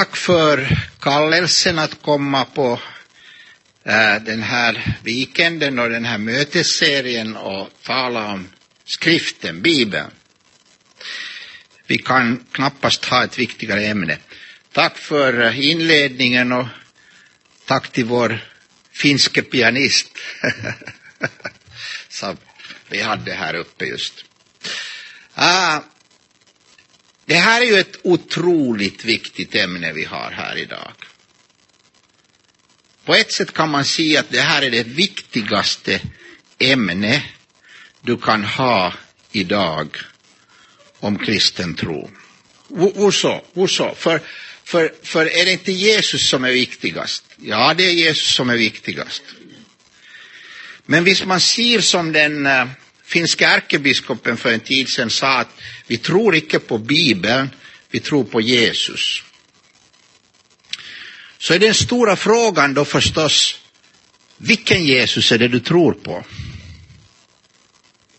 Tack för kallelsen att komma på eh, den här weekenden och den här mötesserien och tala om skriften, Bibeln. Vi kan knappast ha ett viktigare ämne. Tack för eh, inledningen och tack till vår finske pianist som vi hade här uppe just. Ah, det här är ju ett otroligt viktigt ämne vi har här idag. På ett sätt kan man säga att det här är det viktigaste ämne du kan ha idag om kristen tro. Varför? Varför? För, för, för är det inte Jesus som är viktigast? Ja, det är Jesus som är viktigast. Men visst man ser som den eh, finska ärkebiskopen för en tid sedan sa att vi tror icke på Bibeln, vi tror på Jesus. Så är den stora frågan då förstås, vilken Jesus är det du tror på?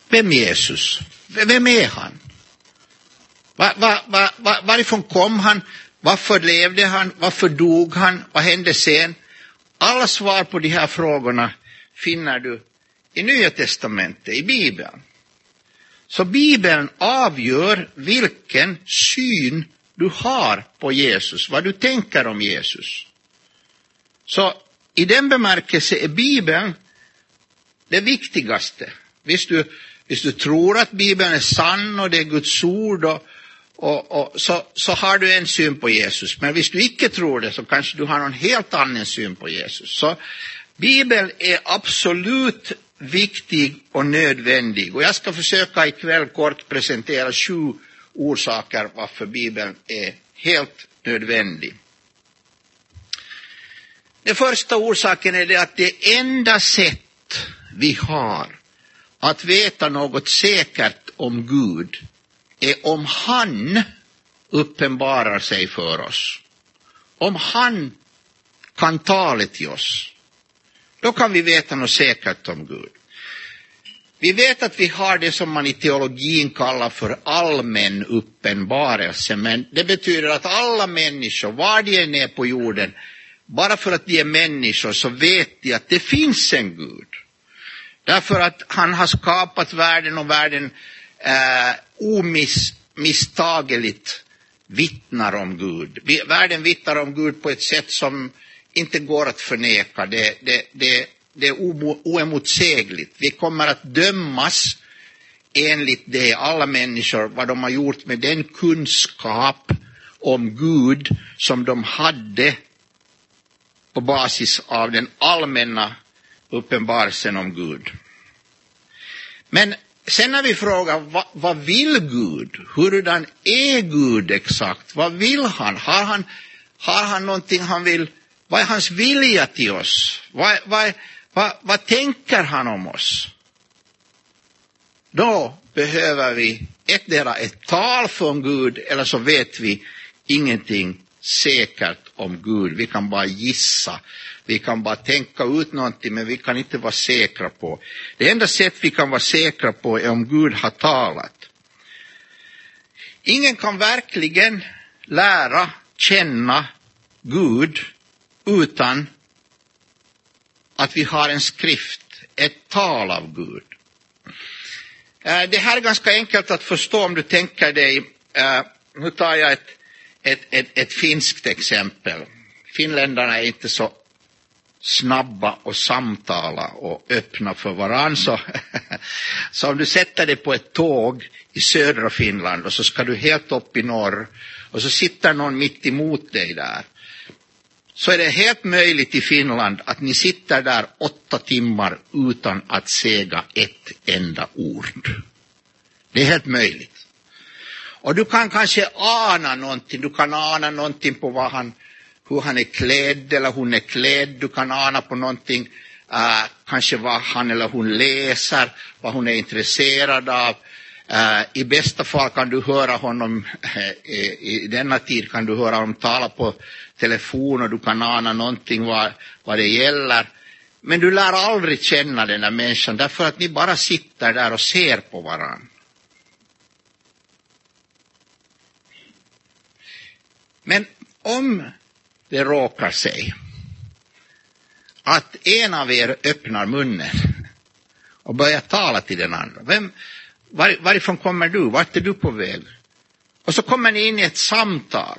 Vem Jesus? Vem är han? Var, var, var, varifrån kom han? Varför levde han? Varför dog han? Vad hände sen? Alla svar på de här frågorna finner du i Nya Testamentet, i Bibeln. Så Bibeln avgör vilken syn du har på Jesus, vad du tänker om Jesus. Så i den bemärkelsen är Bibeln det viktigaste. Visst du, visst du tror att Bibeln är sann och det är Guds ord och, och, och, så, så har du en syn på Jesus. Men visst du icke tror det så kanske du har någon helt annan syn på Jesus. Så Bibeln är absolut viktig och nödvändig. Och jag ska försöka ikväll kort presentera sju orsaker varför Bibeln är helt nödvändig. Den första orsaken är det att det enda sätt vi har att veta något säkert om Gud är om han uppenbarar sig för oss. Om han kan tala till oss. Då kan vi veta något säkert om Gud. Vi vet att vi har det som man i teologin kallar för allmän uppenbarelse, men det betyder att alla människor, var de än är på jorden, bara för att de är människor så vet de att det finns en Gud. Därför att han har skapat världen och världen eh, omisstageligt vittnar om Gud. Världen vittnar om Gud på ett sätt som inte går att förneka. Det, det, det, det är oemotsägligt. Vi kommer att dömas enligt det, alla människor, vad de har gjort med den kunskap om Gud som de hade på basis av den allmänna uppenbarelsen om Gud. Men sen när vi frågar vad, vad vill Gud? Hurdan är Gud exakt? Vad vill han? Har han, har han någonting han vill vad är hans vilja till oss? Vad, vad, vad, vad tänker han om oss? Då behöver vi ettdera ett tal från Gud eller så vet vi ingenting säkert om Gud. Vi kan bara gissa. Vi kan bara tänka ut någonting men vi kan inte vara säkra på. Det enda sätt vi kan vara säkra på är om Gud har talat. Ingen kan verkligen lära känna Gud utan att vi har en skrift, ett tal av Gud. Eh, det här är ganska enkelt att förstå om du tänker dig, eh, nu tar jag ett, ett, ett, ett finskt exempel. Finländarna är inte så snabba och samtala och öppna för varandra. Så, så om du sätter dig på ett tåg i södra Finland och så ska du helt upp i norr och så sitter någon mitt emot dig där så är det helt möjligt i Finland att ni sitter där åtta timmar utan att säga ett enda ord. Det är helt möjligt. Och du kan kanske ana någonting, du kan ana någonting på vad han, hur han är klädd eller hon är klädd, du kan ana på någonting, uh, kanske vad han eller hon läser, vad hon är intresserad av. Uh, I bästa fall kan du höra honom, uh, i denna tid kan du höra honom tala på telefon och du kan ana någonting vad, vad det gäller. Men du lär aldrig känna den där människan därför att ni bara sitter där och ser på varandra. Men om det råkar sig att en av er öppnar munnen och börjar tala till den andra. Vem, var, varifrån kommer du? Vart är du på väg? Och så kommer ni in i ett samtal.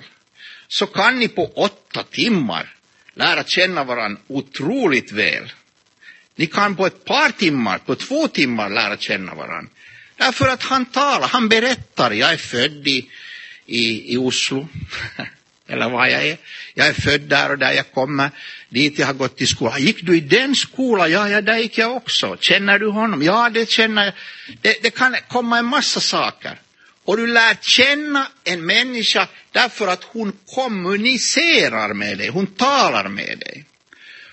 Så kan ni på åtta timmar lära känna varandra otroligt väl. Ni kan på ett par timmar, på två timmar lära känna varandra. Därför att han talar, han berättar, jag är född i, i, i Oslo, eller vad jag är. Jag är född där och där jag kommer, dit jag har gått i skolan. Gick du i den skolan? Ja, ja, där gick jag också. Känner du honom? Ja, det känner jag. Det, det kan komma en massa saker. Och du lär känna en människa därför att hon kommunicerar med dig, hon talar med dig.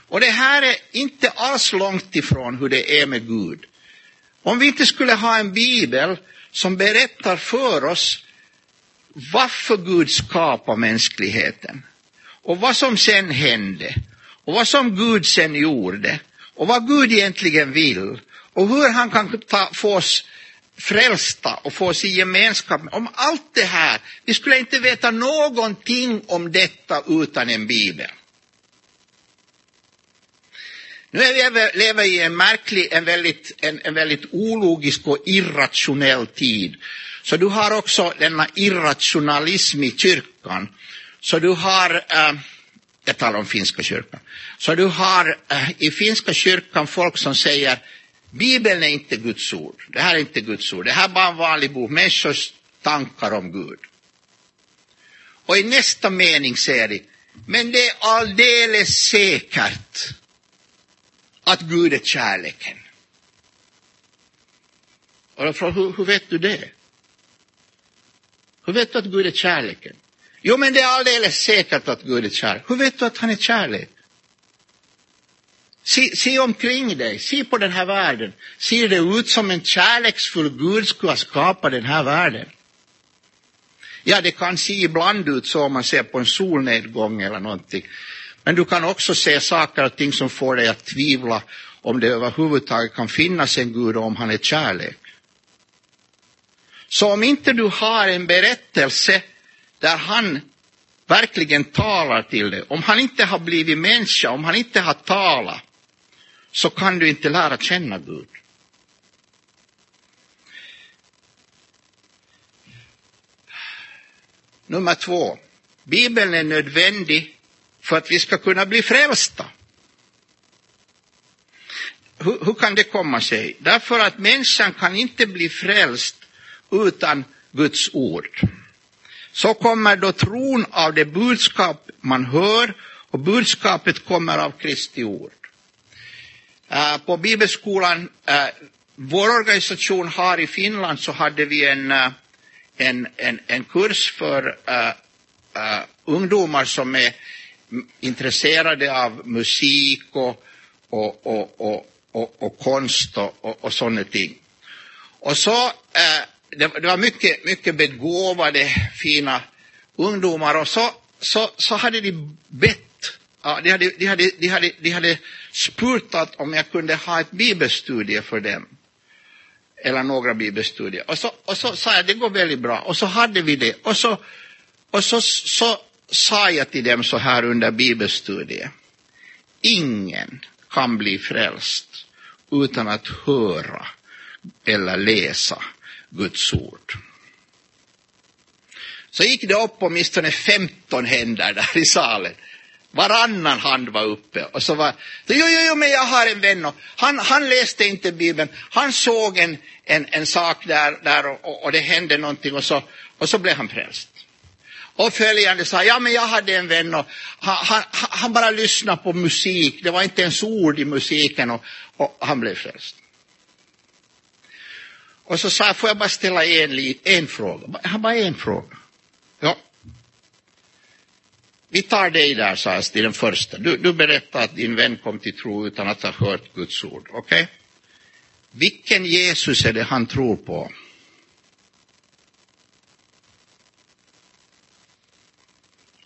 Och det här är inte alls långt ifrån hur det är med Gud. Om vi inte skulle ha en bibel som berättar för oss varför Gud skapade mänskligheten och vad som sen hände och vad som Gud sen gjorde och vad Gud egentligen vill och hur han kan ta, få oss frälsta och få oss i gemenskap. Om allt det här, vi skulle inte veta någonting om detta utan en bibel. Nu är vi, lever i en märklig, en väldigt, en, en väldigt ologisk och irrationell tid. Så du har också denna irrationalism i kyrkan. Så du har, eh, jag talar om finska kyrkan, så du har eh, i finska kyrkan folk som säger Bibeln är inte Guds ord, det här är inte Guds ord, det här är bara en vanlig bok, människors tankar om Gud. Och i nästa mening säger de, men det är alldeles säkert att Gud är kärleken. Och jag frågar hur, hur vet du det? Hur vet du att Gud är kärleken? Jo, men det är alldeles säkert att Gud är kär. Hur vet du att han är kärlek? Se, se omkring dig, se på den här världen. Ser det ut som en kärleksfull Gud skulle ha skapat den här världen? Ja, det kan se ibland ut så om man ser på en solnedgång eller någonting. Men du kan också se saker och ting som får dig att tvivla om det överhuvudtaget kan finnas en Gud och om han är kärlek. Så om inte du har en berättelse där han verkligen talar till dig, om han inte har blivit människa, om han inte har talat, så kan du inte lära känna Gud. Nummer två. Bibeln är nödvändig för att vi ska kunna bli frälsta. Hur, hur, kan det komma sig? Därför att människan kan inte bli frälst utan Guds ord. Så kommer då tron av det budskap man hör och budskapet kommer av Kristi ord. Uh, på bibelskolan, uh, vår organisation har i Finland så hade vi en, uh, en, en, en kurs för ungdomar som är intresserade av musik och, och, och, och, och konst och, och, sådana ting. Och så, det, det, var mycket, mycket begåvade, fina ungdomar och så, så, så hade de bett, ja, de, hade, de, hade, de, hade, de hade spurtat om jag kunde ha ett bibelstudie för dem. Eller några bibelstudier. Och så, och så sa jag, det går väldigt bra. Och så hade vi det. Och så, och så, så sa jag till dem så här under bibelstudiet. Ingen kan bli frälst utan att höra eller läsa Guds ord. Så gick det upp åtminstone 15 händer där i salen. Varannan hand var uppe. Och så var, jo, jo, jo, men jag har en vän och han, han läste inte Bibeln. Han såg en, en, en sak där, där och, och det hände någonting och så, och så blev han frälst. Och följande sa, ja men jag hade en vän och han, han, han bara lyssnade på musik, det var inte ens ord i musiken och, och han blev frälst. Och så sa jag, får jag bara ställa en, en fråga? Han bara en fråga. Ja. Vi tar dig där, sa jag till den första. Du, du berättade att din vän kom till tro utan att ha hört Guds ord. Okej? Okay? Vilken Jesus är det han tror på?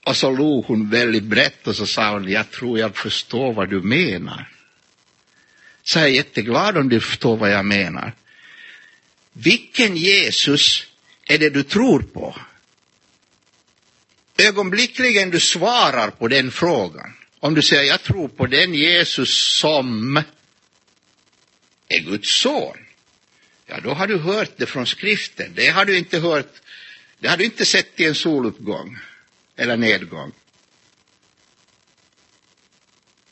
Och så log hon väldigt brett och så sa hon, jag tror jag förstår vad du menar. Så jag är jätteglad om du förstår vad jag menar. Vilken Jesus är det du tror på? ögonblickligen du svarar på den frågan, om du säger jag tror på den Jesus som är Guds son, ja då har du hört det från skriften. Det har du inte hört, det har du inte sett i en soluppgång eller nedgång.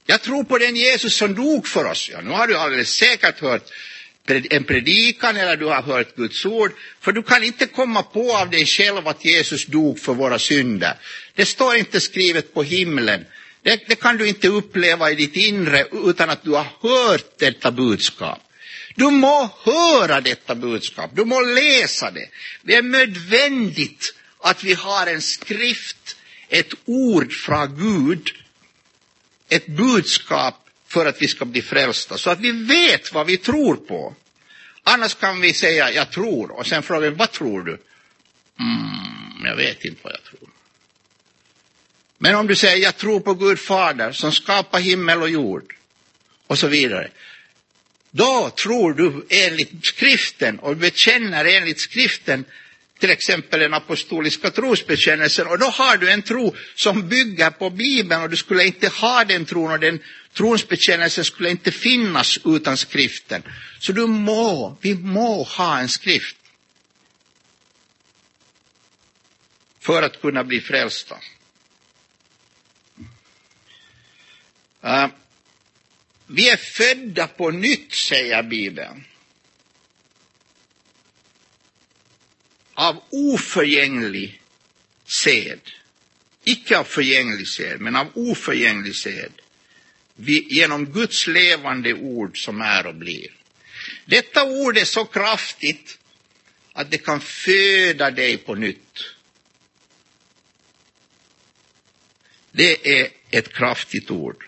Jag tror på den Jesus som dog för oss. Ja, nu har du alldeles säkert hört en predikan eller du har hört Guds ord, för du kan inte komma på av dig själv att Jesus dog för våra synder. Det står inte skrivet på himlen. Det, det kan du inte uppleva i ditt inre utan att du har hört detta budskap. Du må höra detta budskap, du må läsa det. Det är nödvändigt att vi har en skrift, ett ord från Gud, ett budskap för att vi ska bli frälsta, så att vi vet vad vi tror på. Annars kan vi säga jag tror och sen frågar vi vad tror du? Mm, jag vet inte vad jag tror. Men om du säger jag tror på Gud fader som skapar himmel och jord och så vidare. Då tror du enligt skriften och bekänner enligt skriften till exempel den apostoliska trosbekännelsen och då har du en tro som bygger på Bibeln och du skulle inte ha den tron och den trosbekännelsen skulle inte finnas utan skriften. Så du må, vi må ha en skrift för att kunna bli frälsta. Uh, vi är födda på nytt, säger Bibeln. Av oförgänglig sed. Icke av förgänglig sed, men av oförgänglig sed. Genom Guds levande ord som är och blir. Detta ord är så kraftigt att det kan föda dig på nytt. Det är ett kraftigt ord.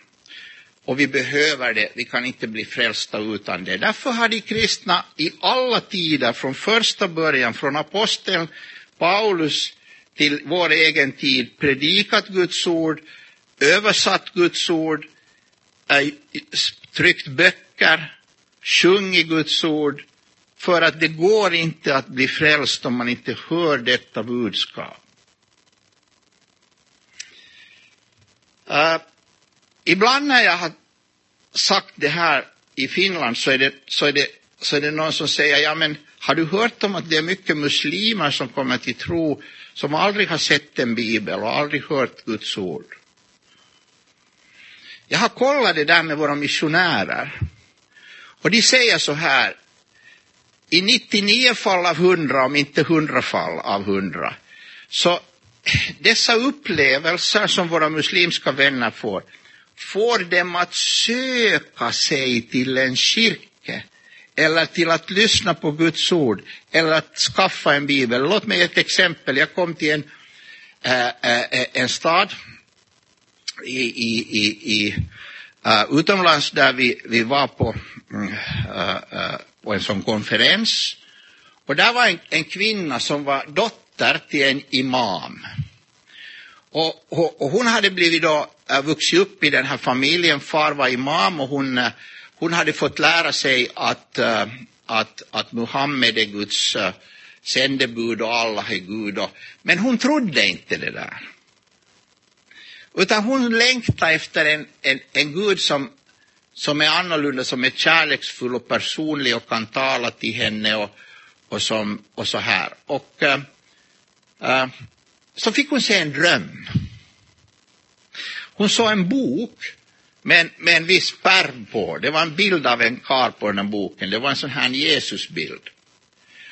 Och vi behöver det, vi kan inte bli frälsta utan det. Därför har de kristna i alla tider, från första början, från aposteln Paulus till vår egen tid, predikat Guds ord, översatt Guds ord, tryckt böcker, sjungit Guds ord, för att det går inte att bli frälst om man inte hör detta budskap. Uh, ibland när jag har sagt det här i Finland så är det, så är det, så är det någon som säger, ja men har du hört om att det är mycket muslimer som kommer till tro som aldrig har sett en bibel och aldrig hört Guds ord? Jag har kollat det där med våra missionärer och de säger så här, i 99 fall av 100, om inte 100 fall av 100, så dessa upplevelser som våra muslimska vänner får, får dem att söka sig till en kyrka eller till att lyssna på Guds ord eller att skaffa en bibel. Låt mig ge ett exempel. Jag kom till en, äh, äh, en stad i, i, i, i uh, utomlands där vi, vi var på, uh, uh, på en sån konferens. Och där var en, en kvinna som var dotter till en imam. Och, och, och hon hade blivit då, uh, vuxit upp i den här familjen, far var imam och hon, uh, hon hade fått lära sig att, uh, att, att Muhammed är Guds sändebud och Allah är Gud. Och, men hon trodde inte det där. Utan hon längtar efter en, en, en Gud som, som är annorlunda, som är kärleksfull och personlig och kan tala till henne och, och, som, och så här. Och äh, så fick hon se en dröm. Hon såg en bok med, med en viss pärm på. Det var en bild av en kar på den här boken. Det var en sån här Jesusbild.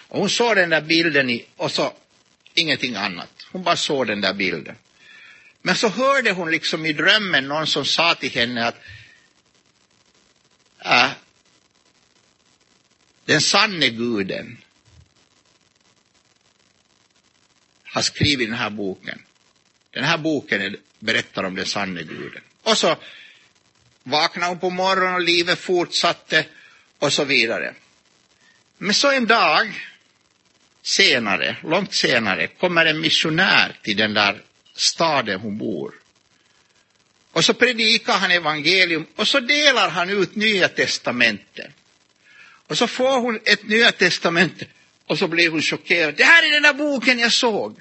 Och hon såg den där bilden i, och så ingenting annat. Hon bara såg den där bilden. Men så hörde hon liksom i drömmen någon som sa till henne att äh, den sanne guden har skrivit den här boken. Den här boken berättar om den sanne guden. Och så vaknade hon på morgonen och livet fortsatte och så vidare. Men så en dag senare, långt senare, kommer en missionär till den där staden hon bor. Och så predikar han evangelium och så delar han ut nya testamenten. Och så får hon ett nya testamente och så blir hon chockerad. Det här är den där boken jag såg.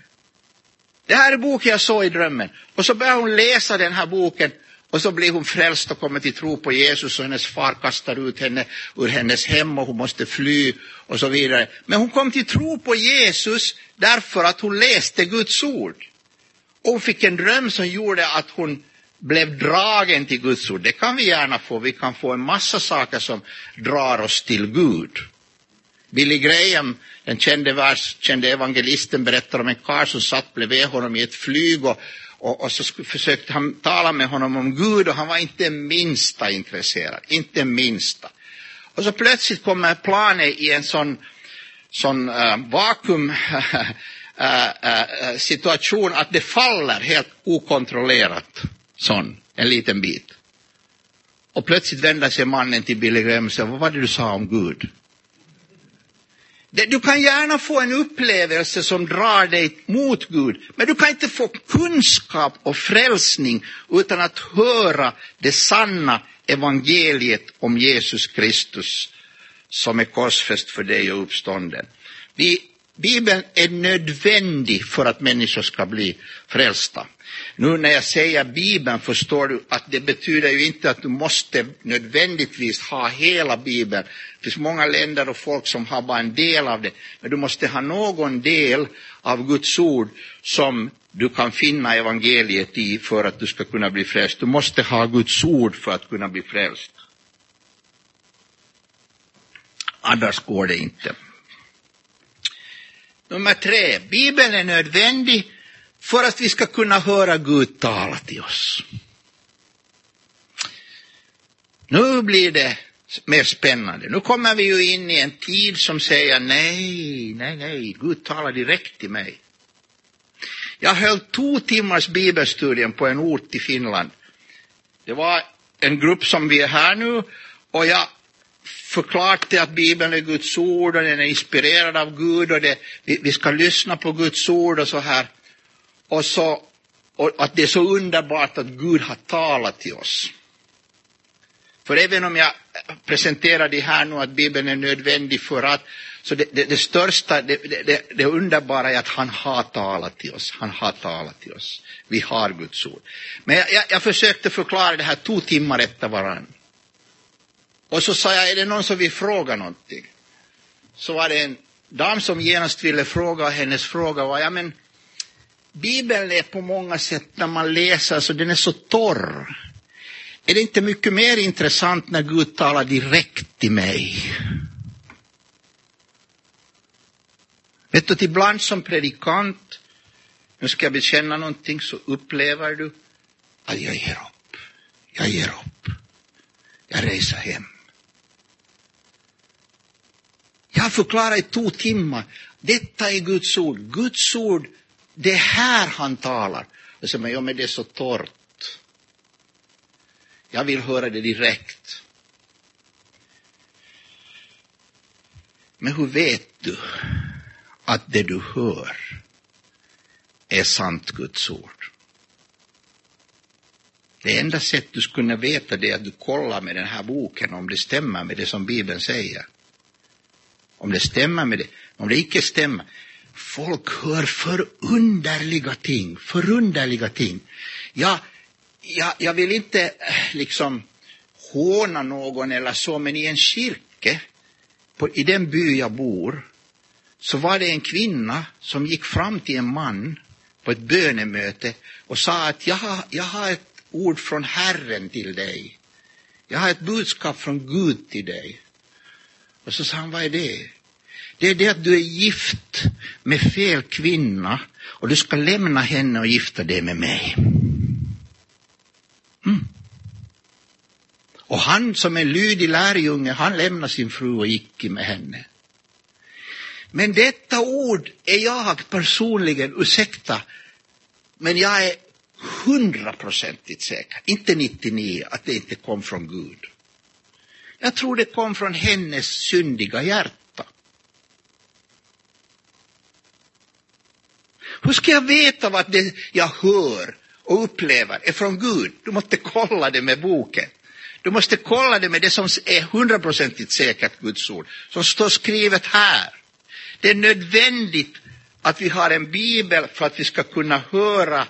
Det här är boken jag såg i drömmen. Och så börjar hon läsa den här boken och så blir hon frälst och kommer till tro på Jesus och hennes far kastar ut henne ur hennes hem och hon måste fly och så vidare. Men hon kom till tro på Jesus därför att hon läste Guds ord. Och hon fick en dröm som gjorde att hon blev dragen till Guds ord. Det kan vi gärna få. Vi kan få en massa saker som drar oss till Gud. Billy Graham, den kände, vers, kände evangelisten, berättar om en karl som satt bredvid honom i ett flyg och, och, och, så försökte han tala med honom om Gud och han var inte minsta intresserad, inte minsta. Och så plötsligt kommer planet i en sån, sån uh, vakuum Eh, eh, situation att det faller helt okontrollerat, sån, en liten bit. Och plötsligt vänder sig mannen till Billy Graham och säger, vad var det du sa om Gud? Du kan gärna få en upplevelse som drar dig mot Gud, men du kan inte få kunskap och frälsning utan att höra det sanna evangeliet om Jesus Kristus som är korsfäst för dig och uppstånden. Vi, Bibeln är nödvändig för att människor ska bli frälsta. Nu när jag säger Bibeln förstår du att det betyder ju inte att du måste nödvändigtvis ha hela Bibeln. Det finns många länder och folk som har bara en del av det. Men du måste ha någon del av Guds ord som du kan finna evangeliet i för att du ska kunna bli frälst. Du måste ha Guds ord för att kunna bli frälst. Annars går det inte. Nummer tre, Bibeln är nödvändig för att vi ska kunna höra Gud tala till oss. Nu blir det mer spännande. Nu kommer vi ju in i en tid som säger nej, nej, nej, Gud talar direkt till mig. Jag höll två timmars bibelstudium på en ort i Finland. Det var en grupp som vi är här nu och jag förklarat att Bibeln är Guds ord och den är inspirerad av Gud och det, vi, vi ska lyssna på Guds ord och så här. Och, så, och att det är så underbart att Gud har talat till oss. För även om jag presenterar det här nu att Bibeln är nödvändig för att, så det, det, det största, det, det, det underbara är att han har talat till oss. Han har talat till oss. Vi har Guds ord. Men jag, jag, jag försökte förklara det här två timmar efter varandra. Och så sa jag, är det någon som vill fråga någonting? Så var det en dam som genast ville fråga, och hennes fråga var, ja men Bibeln är på många sätt, när man läser, så den är så torr. Är det inte mycket mer intressant när Gud talar direkt till mig? Vet du, ibland som predikant, nu ska jag bekänna någonting, så upplever du att jag ger upp. Jag ger upp. Jag reser hem. Jag förklarar i två timmar. Detta är Guds ord. Guds ord det är här han talar. Jag säger, men, ja, men det är så torrt. Jag vill höra det direkt. Men hur vet du att det du hör är sant Guds ord? Det enda sätt du skulle kunna veta det är att du kollar med den här boken om det stämmer med det som Bibeln säger. Om det stämmer med det. Om det icke stämmer, folk hör förunderliga ting, förunderliga ting. Jag, jag, jag vill inte eh, liksom håna någon eller så, men i en kyrka, på, i den by jag bor, så var det en kvinna som gick fram till en man på ett bönemöte och sa att jag har, jag har ett ord från Herren till dig. Jag har ett budskap från Gud till dig. Och så sa han, vad är det? Det är det att du är gift med fel kvinna och du ska lämna henne och gifta dig med mig. Mm. Och han som är lydig lärjunge, han lämnade sin fru och gick med henne. Men detta ord är jag personligen, ursäkta, men jag är hundraprocentigt säker, inte 99, att det inte kom från Gud. Jag tror det kom från hennes syndiga hjärta. Hur ska jag veta vad det jag hör och upplever är från Gud? Du måste kolla det med boken. Du måste kolla det med det som är hundraprocentigt säkert Guds ord, som står skrivet här. Det är nödvändigt att vi har en bibel för att vi ska kunna höra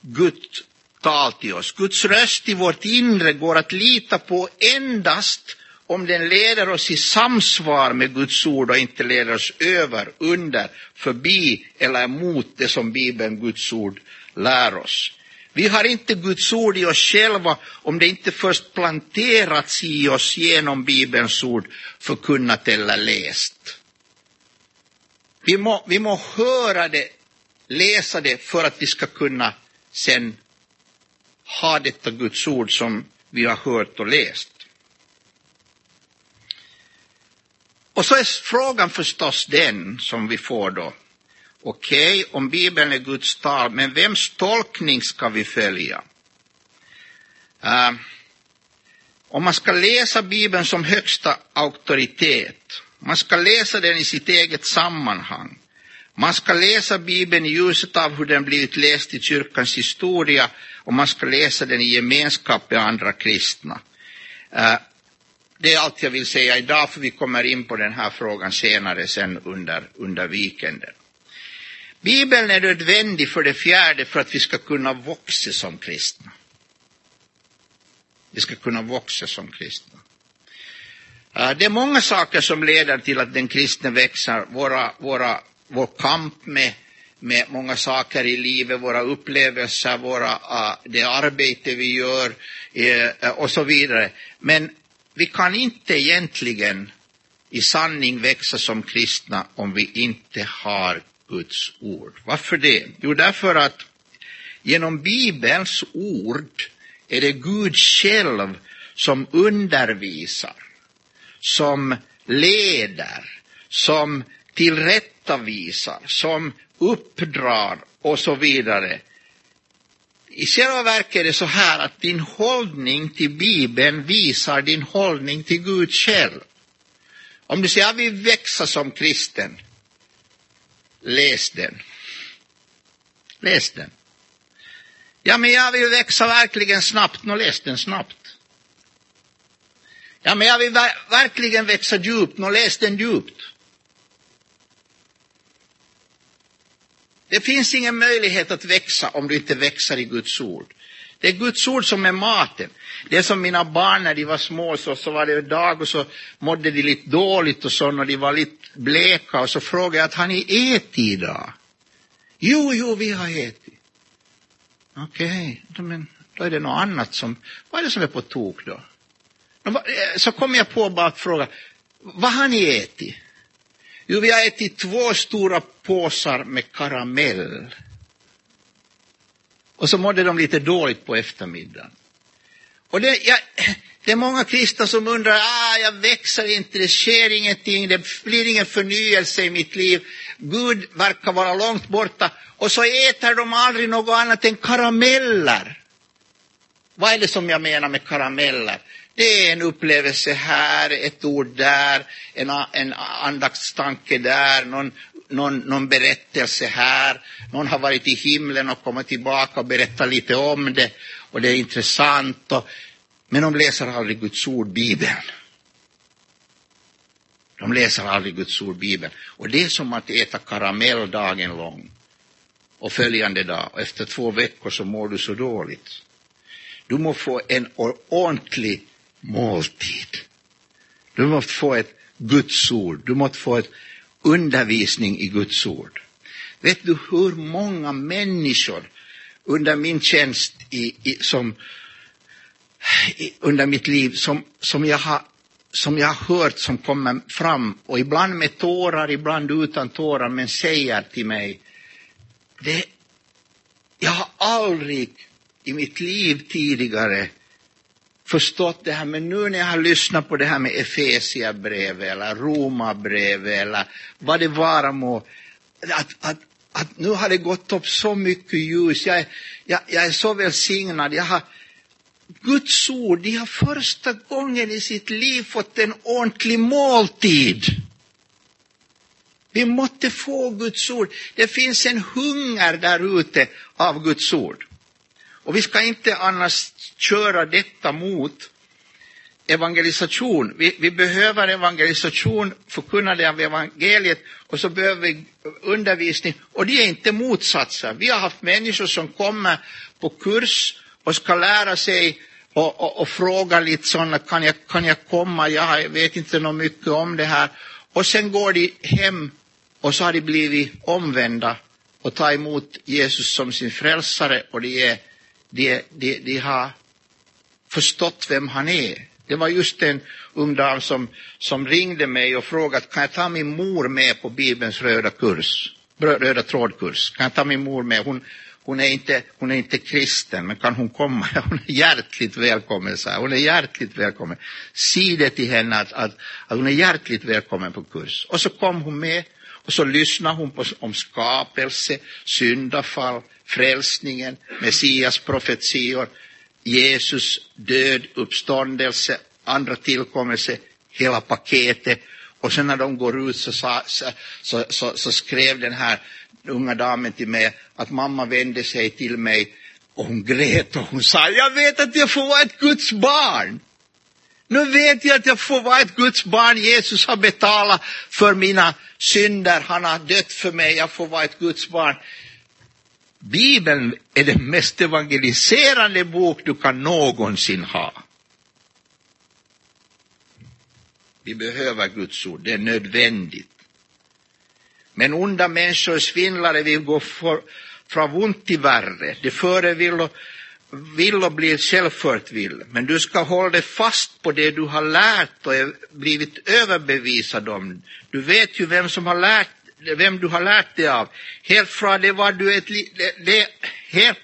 Guds tal till oss. Guds röst i vårt inre går att lita på endast om den leder oss i samsvar med Guds ord och inte leder oss över, under, förbi eller emot det som Bibeln, Guds ord, lär oss. Vi har inte Guds ord i oss själva om det inte först planterats i oss genom Bibelns ord, förkunnat eller läst. Vi må, vi må höra det, läsa det för att vi ska kunna sen ha detta Guds ord som vi har hört och läst. Och så är frågan förstås den som vi får då. Okej, okay, om Bibeln är Guds tal, men vems tolkning ska vi följa? Uh, om man ska läsa Bibeln som högsta auktoritet, man ska läsa den i sitt eget sammanhang, man ska läsa Bibeln i ljuset av hur den blivit läst i kyrkans historia och man ska läsa den i gemenskap med andra kristna. Eh, det är allt jag vill säga idag, för vi kommer in på den här frågan senare sen under, under weekenden. Bibeln är nödvändig för det fjärde för att vi ska kunna växa som kristna. Vi ska kunna växa som kristna. Eh, det är många saker som leder till att den kristne växer. Våra, våra, vår kamp med, med många saker i livet, våra upplevelser, våra, ah, det arbete vi gör uh, och så vidare. Men vi kan inte egentligen i sanning växa som kristna om vi inte har Guds ord. Varför det? Jo, därför att genom Bibelns ord är det Gud själv som undervisar, som leder, som tillrättavisar, som uppdrar och så vidare. I själva verket är det så här att din hållning till Bibeln visar din hållning till Gud själv. Om du säger jag vill växa som kristen, läs den. Läs den. Ja, men jag vill växa verkligen snabbt, nå läs den snabbt. Ja, men jag vill verkligen växa djupt, nå läs den djupt. Det finns ingen möjlighet att växa om du inte växer i Guds ord. Det är Guds ord som är maten. Det är som mina barn när de var små, så, så var det en dag och så mådde de lite dåligt och så när de var lite bleka och så frågade jag att har ni ätit idag? Jo, jo, vi har ätit. Okej, okay. men då är det något annat som, vad är det som är på tok då? Eh, så kom jag på bara att fråga, vad har ni ätit? Jo, vi har ätit två stora påsar med karamell. Och så mådde de lite dåligt på eftermiddagen. Och det, jag, det är många kristna som undrar, ah, jag växer inte, det sker ingenting, det blir ingen förnyelse i mitt liv. Gud verkar vara långt borta. Och så äter de aldrig något annat än karameller. Vad är det som jag menar med karameller? Det är en upplevelse här, ett ord där, en, en andaktstanke där, någon, någon, någon berättelse här. Någon har varit i himlen och kommit tillbaka och berättat lite om det och det är intressant. Och, men de läser aldrig Guds ord, Bibeln. De läser aldrig Guds ord, Bibeln. Och det är som att äta karamell dagen lång. Och följande dag, och efter två veckor så mår du så dåligt. Du må få en ordentlig måltid. Du måste få ett Guds ord. Du måste få ett undervisning i Guds ord. Vet du hur många människor under min tjänst i, i, som, i, under mitt liv som, som, jag har, som jag har hört som kommer fram och ibland med tårar, ibland utan tårar men säger till mig det, jag har aldrig i mitt liv tidigare förstått det här, men nu när jag har lyssnat på det här med Efesierbrevet eller Romarbrevet eller vad det vara må, att, att, att nu har det gått upp så mycket ljus, jag är, jag, jag är så välsignad, jag har Guds ord, de har första gången i sitt liv fått en ordentlig måltid. Vi måste få Guds ord. Det finns en hunger där ute av Guds ord. Och vi ska inte annars köra detta mot evangelisation. Vi, vi behöver evangelisation, förkunnande av evangeliet och så behöver vi undervisning. Och det är inte motsatser. Vi har haft människor som kommer på kurs och ska lära sig och, och, och fråga lite sådana, kan jag, kan jag komma? Jag vet inte något mycket om det här. Och sen går de hem och så har de blivit omvända och tar emot Jesus som sin frälsare och de, är, de, de, de har förstått vem han är. Det var just en ung dam som, som ringde mig och frågade kan jag ta min mor med på Bibelns röda, kurs, röda trådkurs. Kan jag ta min mor med? Hon, hon, är inte, hon är inte kristen, men kan hon komma? Hon är hjärtligt välkommen, så Hon är hjärtligt välkommen. Säg det till henne att, att, att hon är hjärtligt välkommen på kurs. Och så kom hon med och så lyssnade hon på, om skapelse, syndafall, frälsningen, Messias profetior Jesus död, uppståndelse, andra tillkommelse, hela paketet. Och sen när de går ut så, sa, så, så, så, så skrev den här unga damen till mig att mamma vände sig till mig och hon grät och hon sa, jag vet att jag får vara ett Guds barn. Nu vet jag att jag får vara ett Guds barn. Jesus har betalat för mina synder. Han har dött för mig. Jag får vara ett Guds barn. Bibeln är den mest evangeliserande bok du kan någonsin ha. Vi behöver Guds ord, det är nödvändigt. Men onda människor, svindlare, vill gå för, från ont till värre. De före vill och, vill och blir självfört vill. Men du ska hålla dig fast på det du har lärt och blivit överbevisad om. Du vet ju vem som har lärt vem du har lärt dig av. Helt från det var du ett, det, helt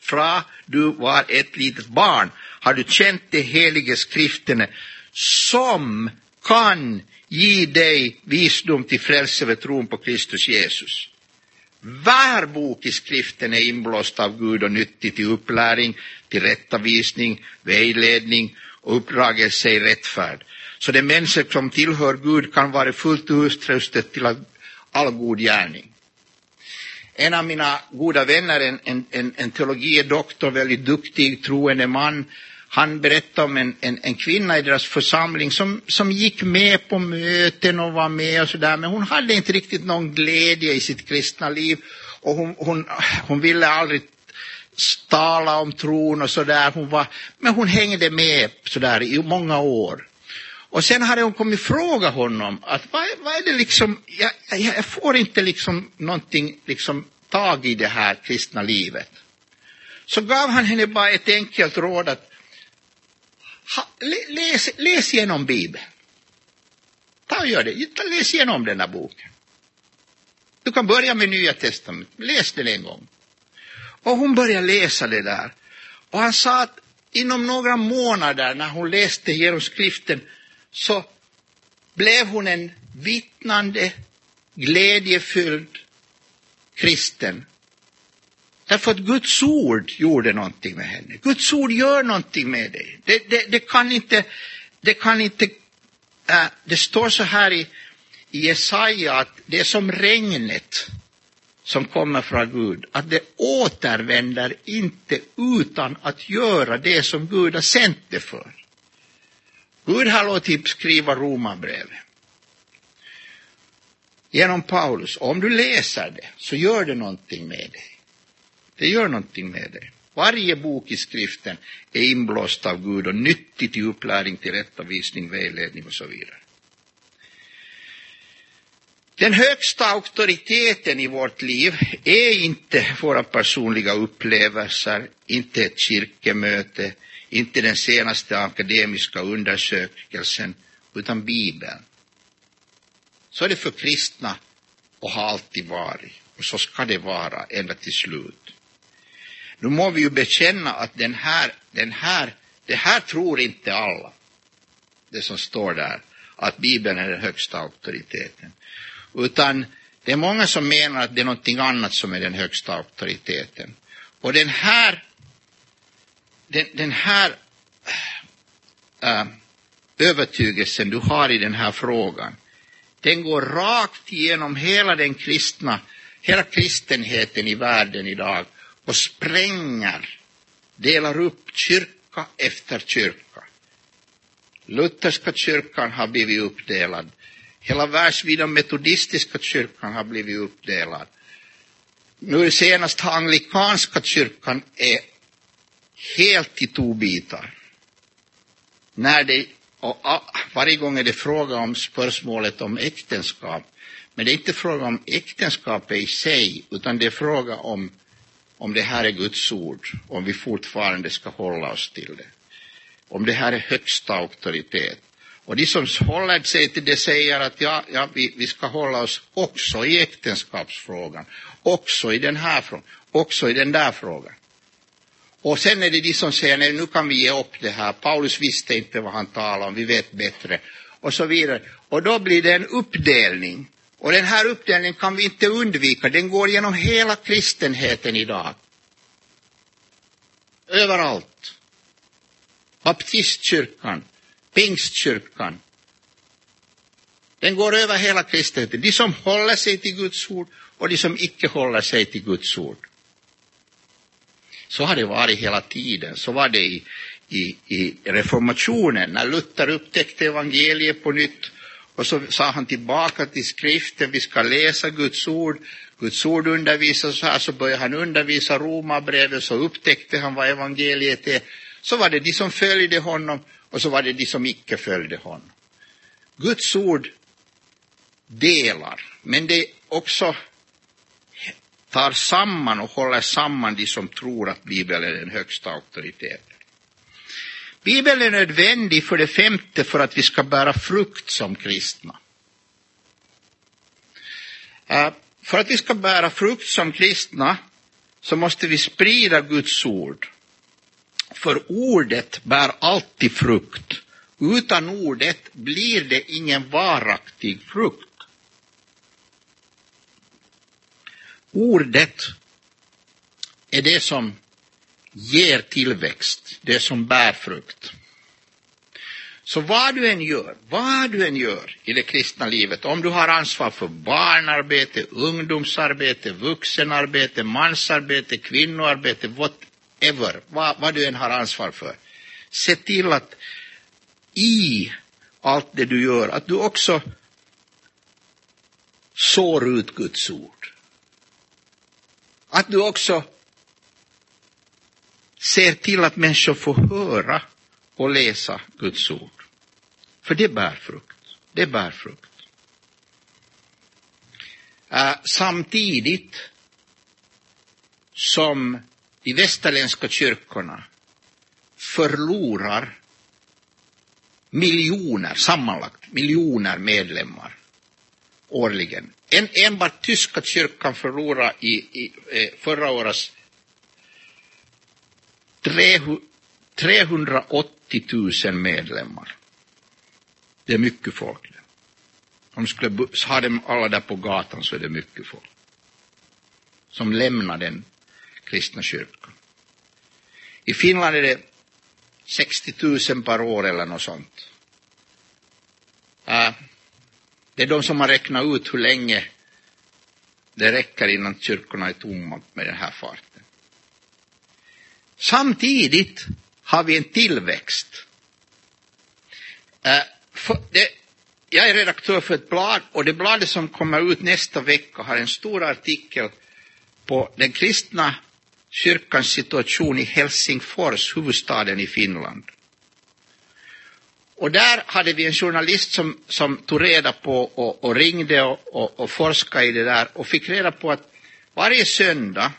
från du var ett litet barn har du känt de heliga skrifterna som kan ge dig visdom till frälse vid tron på Kristus Jesus. Var bok i skriften är inblåst av Gud och nyttig till upplärning, tillrättavisning, vägledning och uppdragelse i rättfärd. Så de människor som tillhör Gud kan vara fullt utrustade till att all god gärning. En av mina goda vänner, en, en, en, en teologidoktor, väldigt duktig, troende man, han berättade om en, en, en kvinna i deras församling som, som gick med på möten och var med och sådär, men hon hade inte riktigt någon glädje i sitt kristna liv och hon, hon, hon ville aldrig tala om tron och sådär, men hon hängde med sådär i många år. Och sen hade hon kommit fråga honom att vad, vad är det liksom, jag, jag, får inte liksom någonting liksom tag i det här kristna livet. Så gav han henne bara ett enkelt råd att ha, läs, läs igenom Bibeln. Ta och gör det, läs igenom den här boken. Du kan börja med Nya Testamentet, läs den en gång. Och hon började läsa det där. Och han sa att inom några månader när hon läste genom skriften så blev hon en vittnande, glädjefylld kristen. Därför att Guds ord gjorde någonting med henne. Guds ord gör någonting med dig. Det, det, det kan inte, det kan inte, äh, det står så här i, i Jesaja att det är som regnet som kommer från Gud, att det återvänder inte utan att göra det som Gud har sänt det för. Gud har låtit skriva romarbrevet genom Paulus. Om du läser det så gör det någonting med dig. Det gör någonting med dig. Varje bok i skriften är inblåst av Gud och nyttig till upplärning, till rättavisning, vägledning och så vidare. Den högsta auktoriteten i vårt liv är inte våra personliga upplevelser, inte ett kyrkemöte, inte den senaste akademiska undersökelsen, utan Bibeln. Så är det för kristna och har alltid varit. Och så ska det vara ända till slut. Nu må vi ju bekänna att den här, den här, det här tror inte alla. Det som står där, att Bibeln är den högsta auktoriteten. Utan det är många som menar att det är någonting annat som är den högsta auktoriteten. Och den här den, den här äh, övertygelsen du har i den här frågan, den går rakt igenom hela den kristna, hela kristenheten i världen idag och spränger, delar upp kyrka efter kyrka. Lutherska kyrkan har blivit uppdelad. Hela världsvida metodistiska kyrkan har blivit uppdelad. Nu senast har anglikanska kyrkan är helt i två bitar. När det, och varje gång är det fråga om spörsmålet om äktenskap. Men det är inte fråga om äktenskapet i sig, utan det är fråga om om det här är Guds ord, om vi fortfarande ska hålla oss till det. Om det här är högsta auktoritet. Och de som håller sig till det säger att ja, ja vi, vi ska hålla oss också i äktenskapsfrågan, också i den här frågan, också i den där frågan. Och sen är det de som säger nej, nu kan vi ge upp det här. Paulus visste inte vad han talade om, vi vet bättre. Och så vidare. Och då blir det en uppdelning. Och den här uppdelningen kan vi inte undvika. Den går genom hela kristenheten idag. Överallt. Baptistkyrkan, pingstkyrkan. Den går över hela kristenheten. De som håller sig till Guds ord och de som icke håller sig till Guds ord. Så har det varit hela tiden. Så var det i, i, i reformationen när Luther upptäckte evangeliet på nytt och så sa han tillbaka till skriften, vi ska läsa Guds ord. Guds ord undervisar så här, så började han undervisa romabrevet, så upptäckte han vad evangeliet är. Så var det de som följde honom och så var det de som icke följde honom. Guds ord delar, men det är också tar samman och håller samman de som tror att Bibeln är den högsta auktoriteten. Bibeln är nödvändig för det femte för att vi ska bära frukt som kristna. Äh, för att vi ska bära frukt som kristna så måste vi sprida Guds ord. För ordet bär alltid frukt. Utan ordet blir det ingen varaktig frukt. Ordet är det som ger tillväxt, det som bär frukt. Så vad du än gör, vad du än gör i det kristna livet, om du har ansvar för barnarbete, ungdomsarbete, vuxenarbete, mansarbete, kvinnoarbete, whatever, vad, vad du än har ansvar för, se till att i allt det du gör, att du också sår ut Guds ord. Att du också ser till att människor får höra och läsa Guds ord. För det bär frukt. Det bär frukt. Uh, samtidigt som de västerländska kyrkorna förlorar miljoner, sammanlagt miljoner medlemmar årligen. En, enbart tyska kyrkan förlorade i, i eh, förra årets 380 000 medlemmar. Det är mycket folk. Om de skulle ha dem alla där på gatan så är det mycket folk. Som lämnar den kristna kyrkan. I Finland är det 60 000 per år eller något sånt. Äh, det är de som har räknat ut hur länge det räcker innan kyrkorna är tomma med den här farten. Samtidigt har vi en tillväxt. Eh, jag är redaktör för ett blad och det bladet som kommer ut nästa vecka har en stor artikel på den kristna kyrkans situation i Helsingfors, huvudstaden i Finland. Och där hade vi en journalist som, som tog reda på och, och ringde och, och, och forskade i det där och fick reda på att varje söndag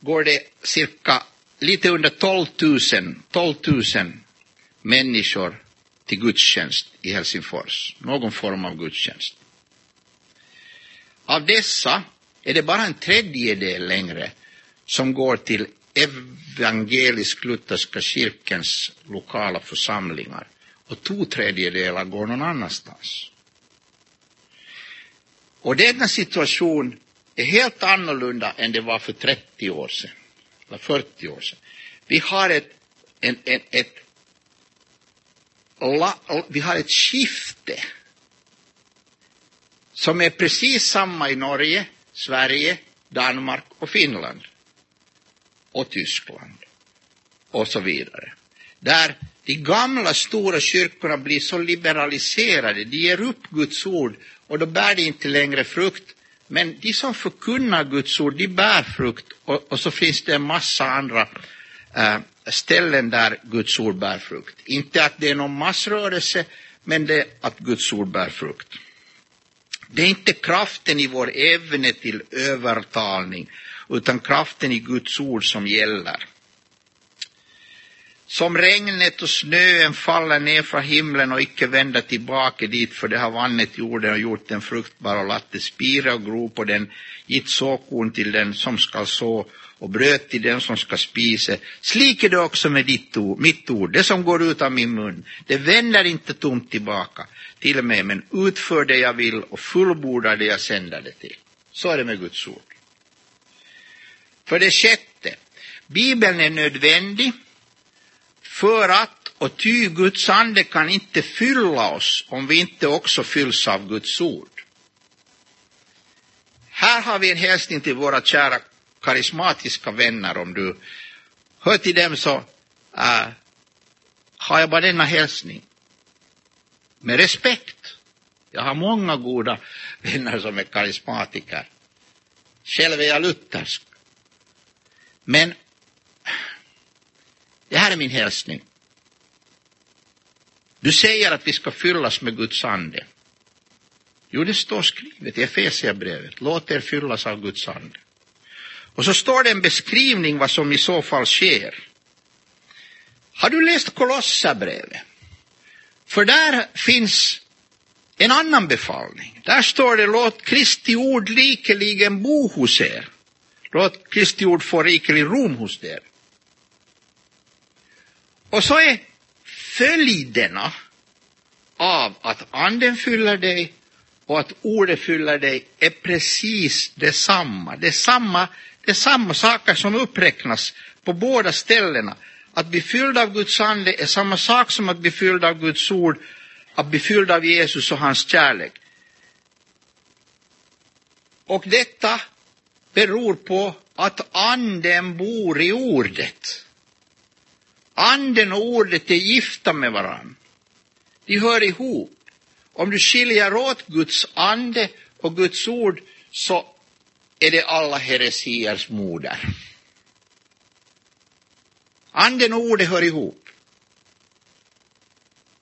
går det cirka lite under 12 000, 12 000 människor till gudstjänst i Helsingfors, någon form av gudstjänst. Av dessa är det bara en tredjedel längre som går till evangelisk-lutherska kyrkans lokala församlingar och två tredjedelar går någon annanstans. Och denna situation är helt annorlunda än det var för 30 år sedan eller 40 år sedan. Vi har ett, en, en, ett, vi har ett skifte som är precis samma i Norge, Sverige, Danmark och Finland och Tyskland och så vidare. Där De gamla stora kyrkorna blir så liberaliserade, de ger upp Guds ord och då bär de inte längre frukt. Men de som förkunnar Guds ord, de bär frukt och, och så finns det en massa andra äh, ställen där Guds ord bär frukt. Inte att det är någon massrörelse, men det är att Guds ord bär frukt. Det är inte kraften i vår evne till övertalning, utan kraften i Guds ord som gäller. Som regnet och snön faller ner från himlen och icke vänder tillbaka dit, för det har vannet jorden och gjort den fruktbar och latt det spira och gro på den, gitt såkorn till den som skall så och bröt till den som ska spisa. Slik är det också med ditt ord, mitt ord, det som går ut av min mun. Det vänder inte tomt tillbaka till mig, men utför det jag vill och fullbordar det jag sänder det till. Så är det med Guds ord. För det sjätte, Bibeln är nödvändig för att, och ty Guds ande kan inte fylla oss om vi inte också fylls av Guds ord. Här har vi en hälsning till våra kära karismatiska vänner. Om du hör till dem så äh, har jag bara denna hälsning. Med respekt. Jag har många goda vänner som är karismatiker. Själv är jag luthersk. Men det här är min hälsning. Du säger att vi ska fyllas med Guds ande. Jo, det står skrivet i Efesierbrevet. Låt er fyllas av Guds ande. Och så står det en beskrivning vad som i så fall sker. Har du läst Kolosserbrevet? För där finns en annan befallning. Där står det låt Kristi ord likeligen bo hos er. Låt Kristi ord få riklig rom hos er. Och så är följderna av att anden fyller dig och att ordet fyller dig är precis detsamma. Det är samma, det är samma saker som uppräknas på båda ställena. Att bli fylld av Guds ande är samma sak som att bli fylld av Guds ord, att bli fylld av Jesus och hans kärlek. Och detta beror på att anden bor i ordet. Anden och ordet är gifta med varandra. De hör ihop. Om du skiljer åt Guds ande och Guds ord så är det alla heresiers moder. Anden och ordet hör ihop.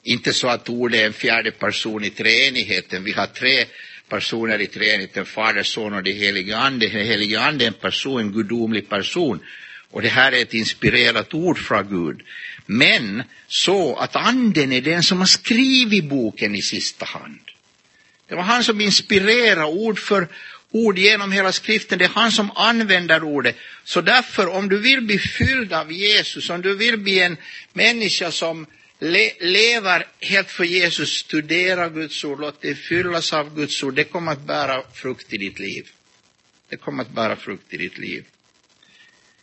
Inte så att ordet är en fjärde person i treenigheten. Vi har tre personer i treenigheten, Fader, Son och det helige Ande. Den helige Ande är en person, en gudomlig person. Och det här är ett inspirerat ord från Gud. Men så att anden är den som har skrivit boken i sista hand. Det var han som inspirerade ord för ord genom hela skriften. Det är han som använder ordet. Så därför, om du vill bli fylld av Jesus, om du vill bli en människa som le lever helt för Jesus, studera Guds ord, låt dig fyllas av Guds ord. Det kommer att bära frukt i ditt liv. Det kommer att bära frukt i ditt liv.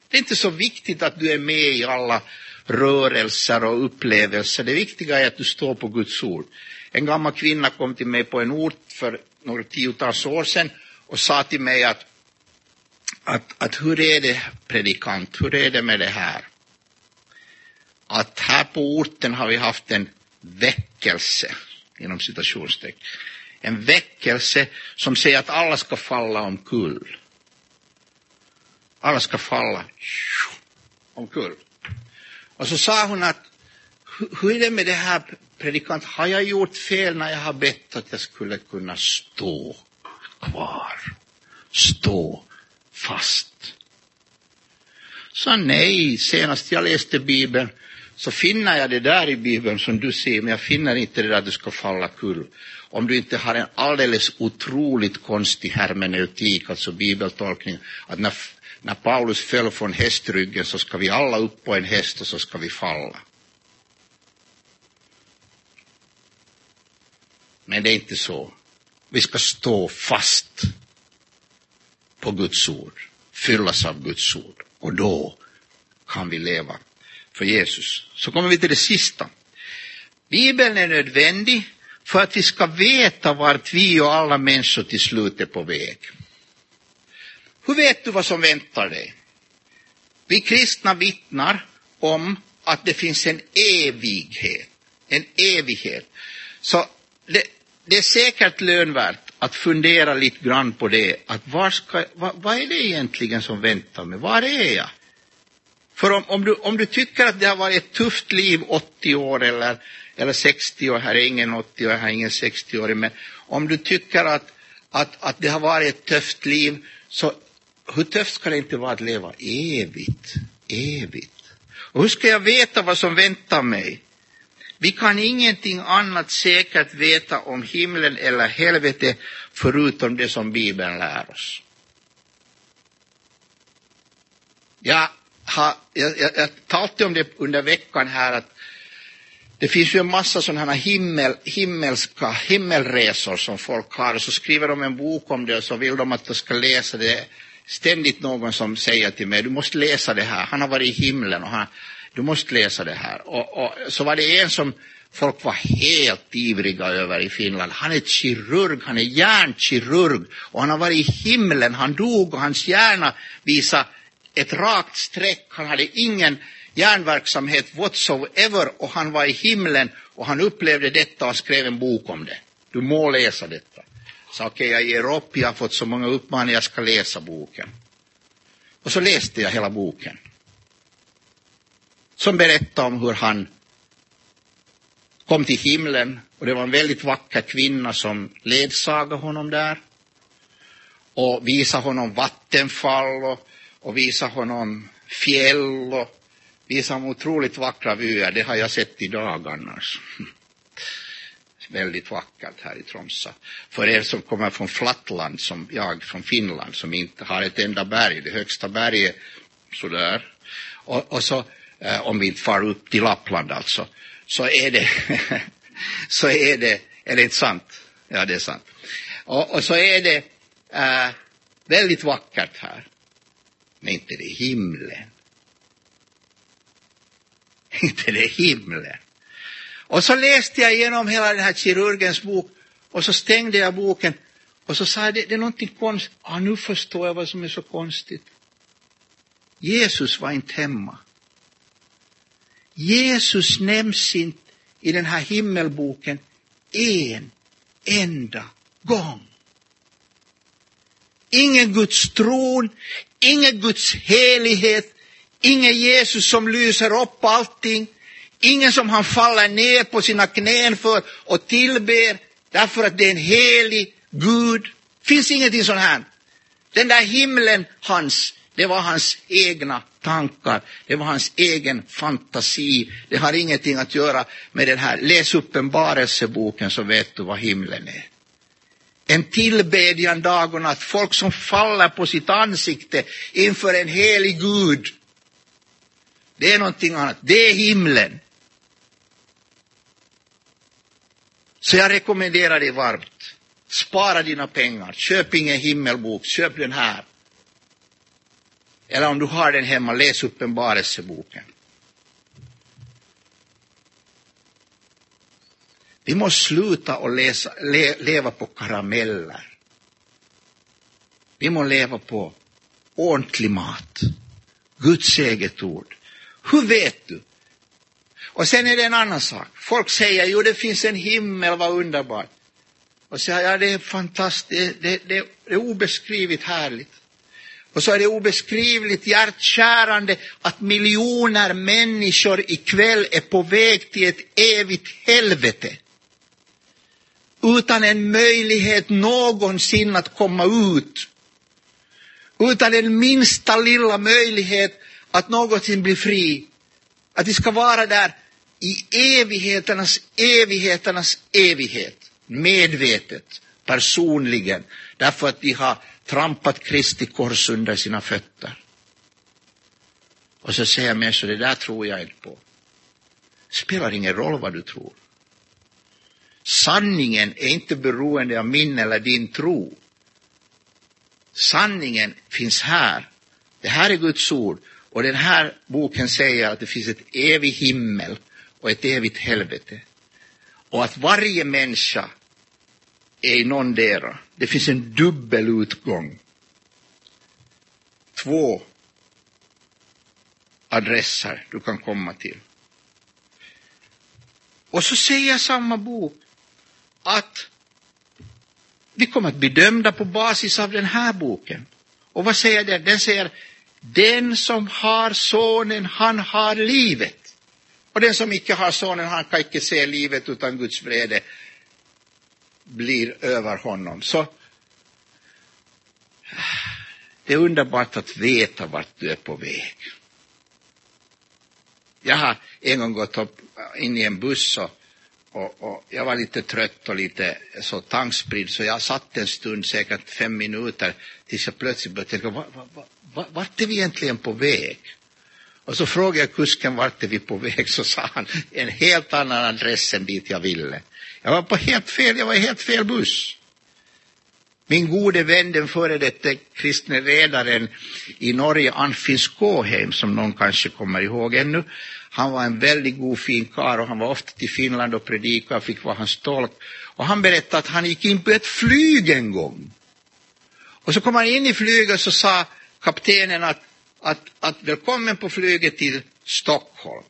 Det är inte så viktigt att du är med i alla rörelser och upplevelser. Det viktiga är att du står på Guds ord. En gammal kvinna kom till mig på en ort för några tiotals år sedan och sa till mig att, att, att hur är det predikant, hur är det med det här? Att här på orten har vi haft en väckelse, inom citationstecken, en väckelse som säger att alla ska falla omkull. Alla ska falla omkull. Och så sa hon att hur är det med det här predikant, har jag gjort fel när jag har bett att jag skulle kunna stå kvar, stå fast? Så nej, senast jag läste Bibeln så finner jag det där i Bibeln som du ser, men jag finner inte det där att du ska falla kull. Om du inte har en alldeles otroligt konstig hermeneutik, alltså bibeltolkning, att när när Paulus föll från hästryggen så ska vi alla upp på en häst och så ska vi falla. Men det är inte så. Vi ska stå fast på Guds ord, fyllas av Guds ord och då kan vi leva för Jesus. Så kommer vi till det sista. Bibeln är nödvändig för att vi ska veta vart vi och alla människor till slut är på väg. Hur vet du vad som väntar dig? Vi kristna vittnar om att det finns en evighet. En evighet. Så det, det är säkert lönvärt att fundera lite grann på det. Att var ska, vad, vad är det egentligen som väntar mig? Var är jag? För om, om, du, om du tycker att det har varit ett tufft liv 80 år eller, eller 60 år, här är ingen 80 år, här är ingen 60 år, men om du tycker att, att, att det har varit ett tufft liv, så hur tufft ska det inte vara att leva evigt? Evigt. Och hur ska jag veta vad som väntar mig? Vi kan ingenting annat säkert veta om himlen eller helvetet, förutom det som Bibeln lär oss. Jag, jag, jag, jag talade om det under veckan här att det finns ju en massa sådana här himmel, himmelska himmelresor som folk har och så skriver de en bok om det och så vill de att jag ska läsa det. Ständigt någon som säger till mig, du måste läsa det här, han har varit i himlen och han, du måste läsa det här. Och, och så var det en som folk var helt ivriga över i Finland. Han är kirurg, han är hjärnkirurg och han har varit i himlen, han dog och hans hjärna visade ett rakt streck, han hade ingen järnverksamhet whatsoever och han var i himlen och han upplevde detta och skrev en bok om det. Du må läsa detta. Så okej, okay, jag ger upp, jag har fått så många uppmaningar, jag ska läsa boken. Och så läste jag hela boken. Som berättar om hur han kom till himlen och det var en väldigt vacker kvinna som ledsagade honom där och visade honom vattenfall och, och visade honom fjäll och visade honom otroligt vackra vyer. Det har jag sett i dag annars. väldigt vackert här i Tromsa. För er som kommer från Flattland, som jag från Finland, som inte har ett enda berg, det högsta berget sådär. Och, och så, eh, om vi inte far upp till Lappland alltså, så är det, så är det, är det inte sant? Ja, det är sant. Och, och så är det eh, väldigt vackert här. Men inte det himlen. Inte det himlen. Och så läste jag igenom hela den här kirurgens bok och så stängde jag boken och så sa jag, det, det är någonting konstigt. Ah, nu förstår jag vad som är så konstigt. Jesus var inte hemma. Jesus nämns inte i den här himmelboken en enda gång. Ingen Guds tron, ingen Guds helighet, ingen Jesus som lyser upp allting, ingen som han faller ner på sina knän för och tillber därför att det är en helig Gud. finns ingenting sånt här. Den där himlen hans, det var hans egna tankar, det var hans egen fantasi. Det har ingenting att göra med den här, läs uppenbarelseboken så vet du vad himlen är. En tillbedjan dag och natt, folk som faller på sitt ansikte inför en helig Gud. Det är någonting annat, det är himlen. Så jag rekommenderar dig varmt, spara dina pengar, köp ingen himmelbok, köp den här. Eller om du har den hemma, läs uppenbarelseboken. Vi måste sluta att läsa, le, leva på karameller. Vi måste leva på ordentlig mat. Guds eget ord. Hur vet du? Och sen är det en annan sak. Folk säger jo det finns en himmel, vad underbart. Och säger ja det är fantastiskt, det, det, det är obeskrivligt härligt. Och så är det obeskrivligt hjärtkärande att miljoner människor ikväll är på väg till ett evigt helvete. Utan en möjlighet någonsin att komma ut. Utan den minsta lilla möjlighet att någonsin bli fri. Att de ska vara där i evigheternas, evigheternas evighet. Medvetet, personligen. Därför att de har trampat Kristi kors under sina fötter. Och så säger människor, det där tror jag inte på. spelar ingen roll vad du tror. Sanningen är inte beroende av min eller din tro. Sanningen finns här. Det här är Guds ord. Och den här boken säger att det finns ett evig himmel och ett evigt helvete. Och att varje människa är i någondera. Det finns en dubbel utgång. Två adresser du kan komma till. Och så säger samma bok att vi kommer att bli dömda på basis av den här boken. Och vad säger den? Den säger den som har sonen, han har livet. Och den som icke har sonen, han kan icke se livet utan Guds vrede blir över honom. Så det är underbart att veta vart du är på väg. Jag har en gång gått upp in i en buss och, och, och jag var lite trött och lite så tankspridd så jag satt en stund, säkert fem minuter, tills jag plötsligt började tänka, vart, va, vart är vi egentligen på väg? Och så frågade jag kusken vart är vi på väg, så sa han en helt annan adress än dit jag ville. Jag var på helt fel, jag var i helt fel buss. Min gode vän, den före detta kristne ledaren i Norge, Anfinn Skåheim, som någon kanske kommer ihåg ännu, han var en väldigt god fin karl och han var ofta till Finland och predikade och fick vara hans tolk. Och han berättade att han gick in på ett flyg en gång. Och så kom han in i flyget och så sa kaptenen att, att, att välkommen på flyget till Stockholm.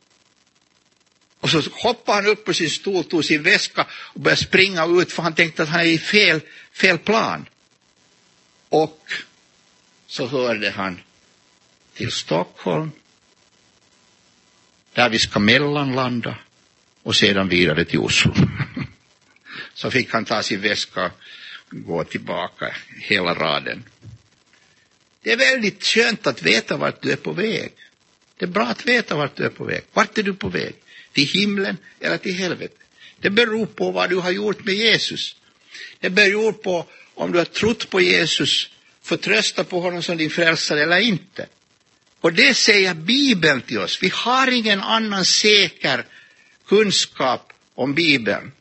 Och så hoppade han upp på sin stol, tog sin väska och började springa ut för han tänkte att han är i fel, fel plan. Och så hörde han till Stockholm där vi ska mellanlanda och sedan vidare till Oslo. Så fick han ta sin väska och gå tillbaka hela raden. Det är väldigt skönt att veta vart du är på väg. Det är bra att veta vart du är på väg. Vart är du på väg? Till himlen eller till helvetet? Det beror på vad du har gjort med Jesus. Det beror på om du har trott på Jesus, förtröstat på honom som din frälsare eller inte. Och det säger Bibeln till oss. Vi har ingen annan säker kunskap om Bibeln.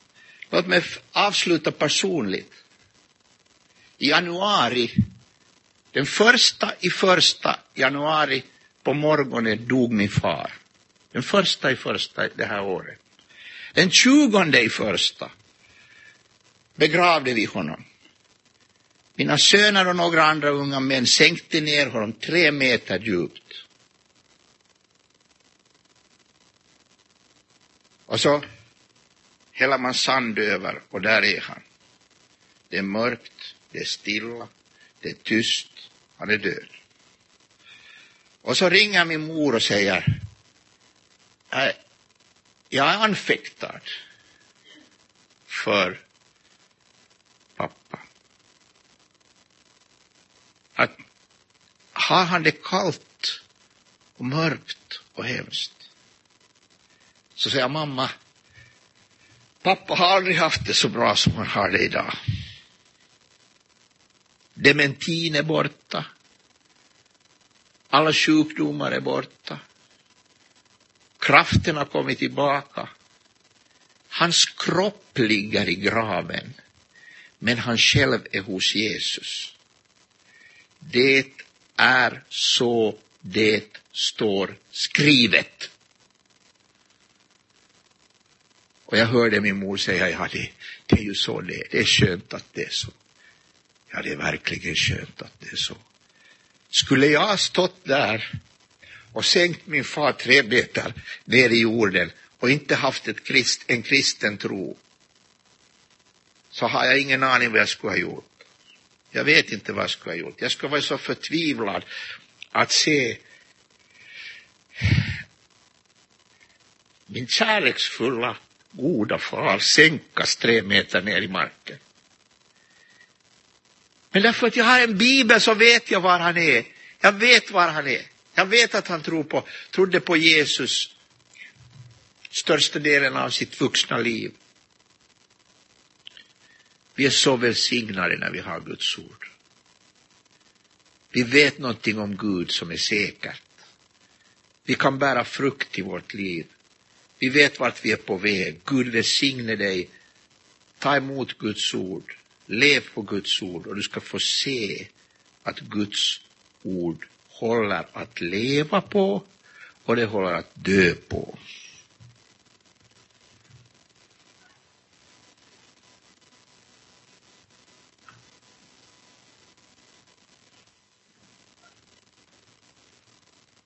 Låt mig avsluta personligt. I januari, den första i första januari på morgonen dog min far. Den första i första det här året. Den tjugonde i första begravde vi honom. Mina söner och några andra unga män sänkte ner honom tre meter djupt. Och så häller man sand över och där är han. Det är mörkt, det är stilla, det är tyst, han är död. Och så ringer min mor och säger, äh, jag är anfäktad för pappa. Att har han det kallt och mörkt och hemskt så säger mamma, pappa har aldrig haft det så bra som han har det idag. Dementin är borta. Alla sjukdomar är borta. Kraften har kommit tillbaka. Hans kropp ligger i graven, men han själv är hos Jesus. Det är så det står skrivet. Och jag hörde min mor säga, ja det, det är ju så det är, det är skönt att det är så. Ja, det är verkligen skönt att det är så. Skulle jag ha stått där och sänkt min far tre meter ner i jorden och inte haft ett krist, en kristen tro, så har jag ingen aning vad jag skulle ha gjort. Jag vet inte vad jag skulle ha gjort. Jag skulle vara så förtvivlad att se min kärleksfulla goda far sänkas tre meter ner i marken. Men därför att jag har en bibel så vet jag var han är. Jag vet var han är. Jag vet att han tror på, trodde på Jesus största delen av sitt vuxna liv. Vi är så välsignade när vi har Guds ord. Vi vet någonting om Gud som är säkert. Vi kan bära frukt i vårt liv. Vi vet vart vi är på väg. Gud välsigne dig. Ta emot Guds ord. Lev på Guds ord och du ska få se att Guds ord håller att leva på och det håller att dö på.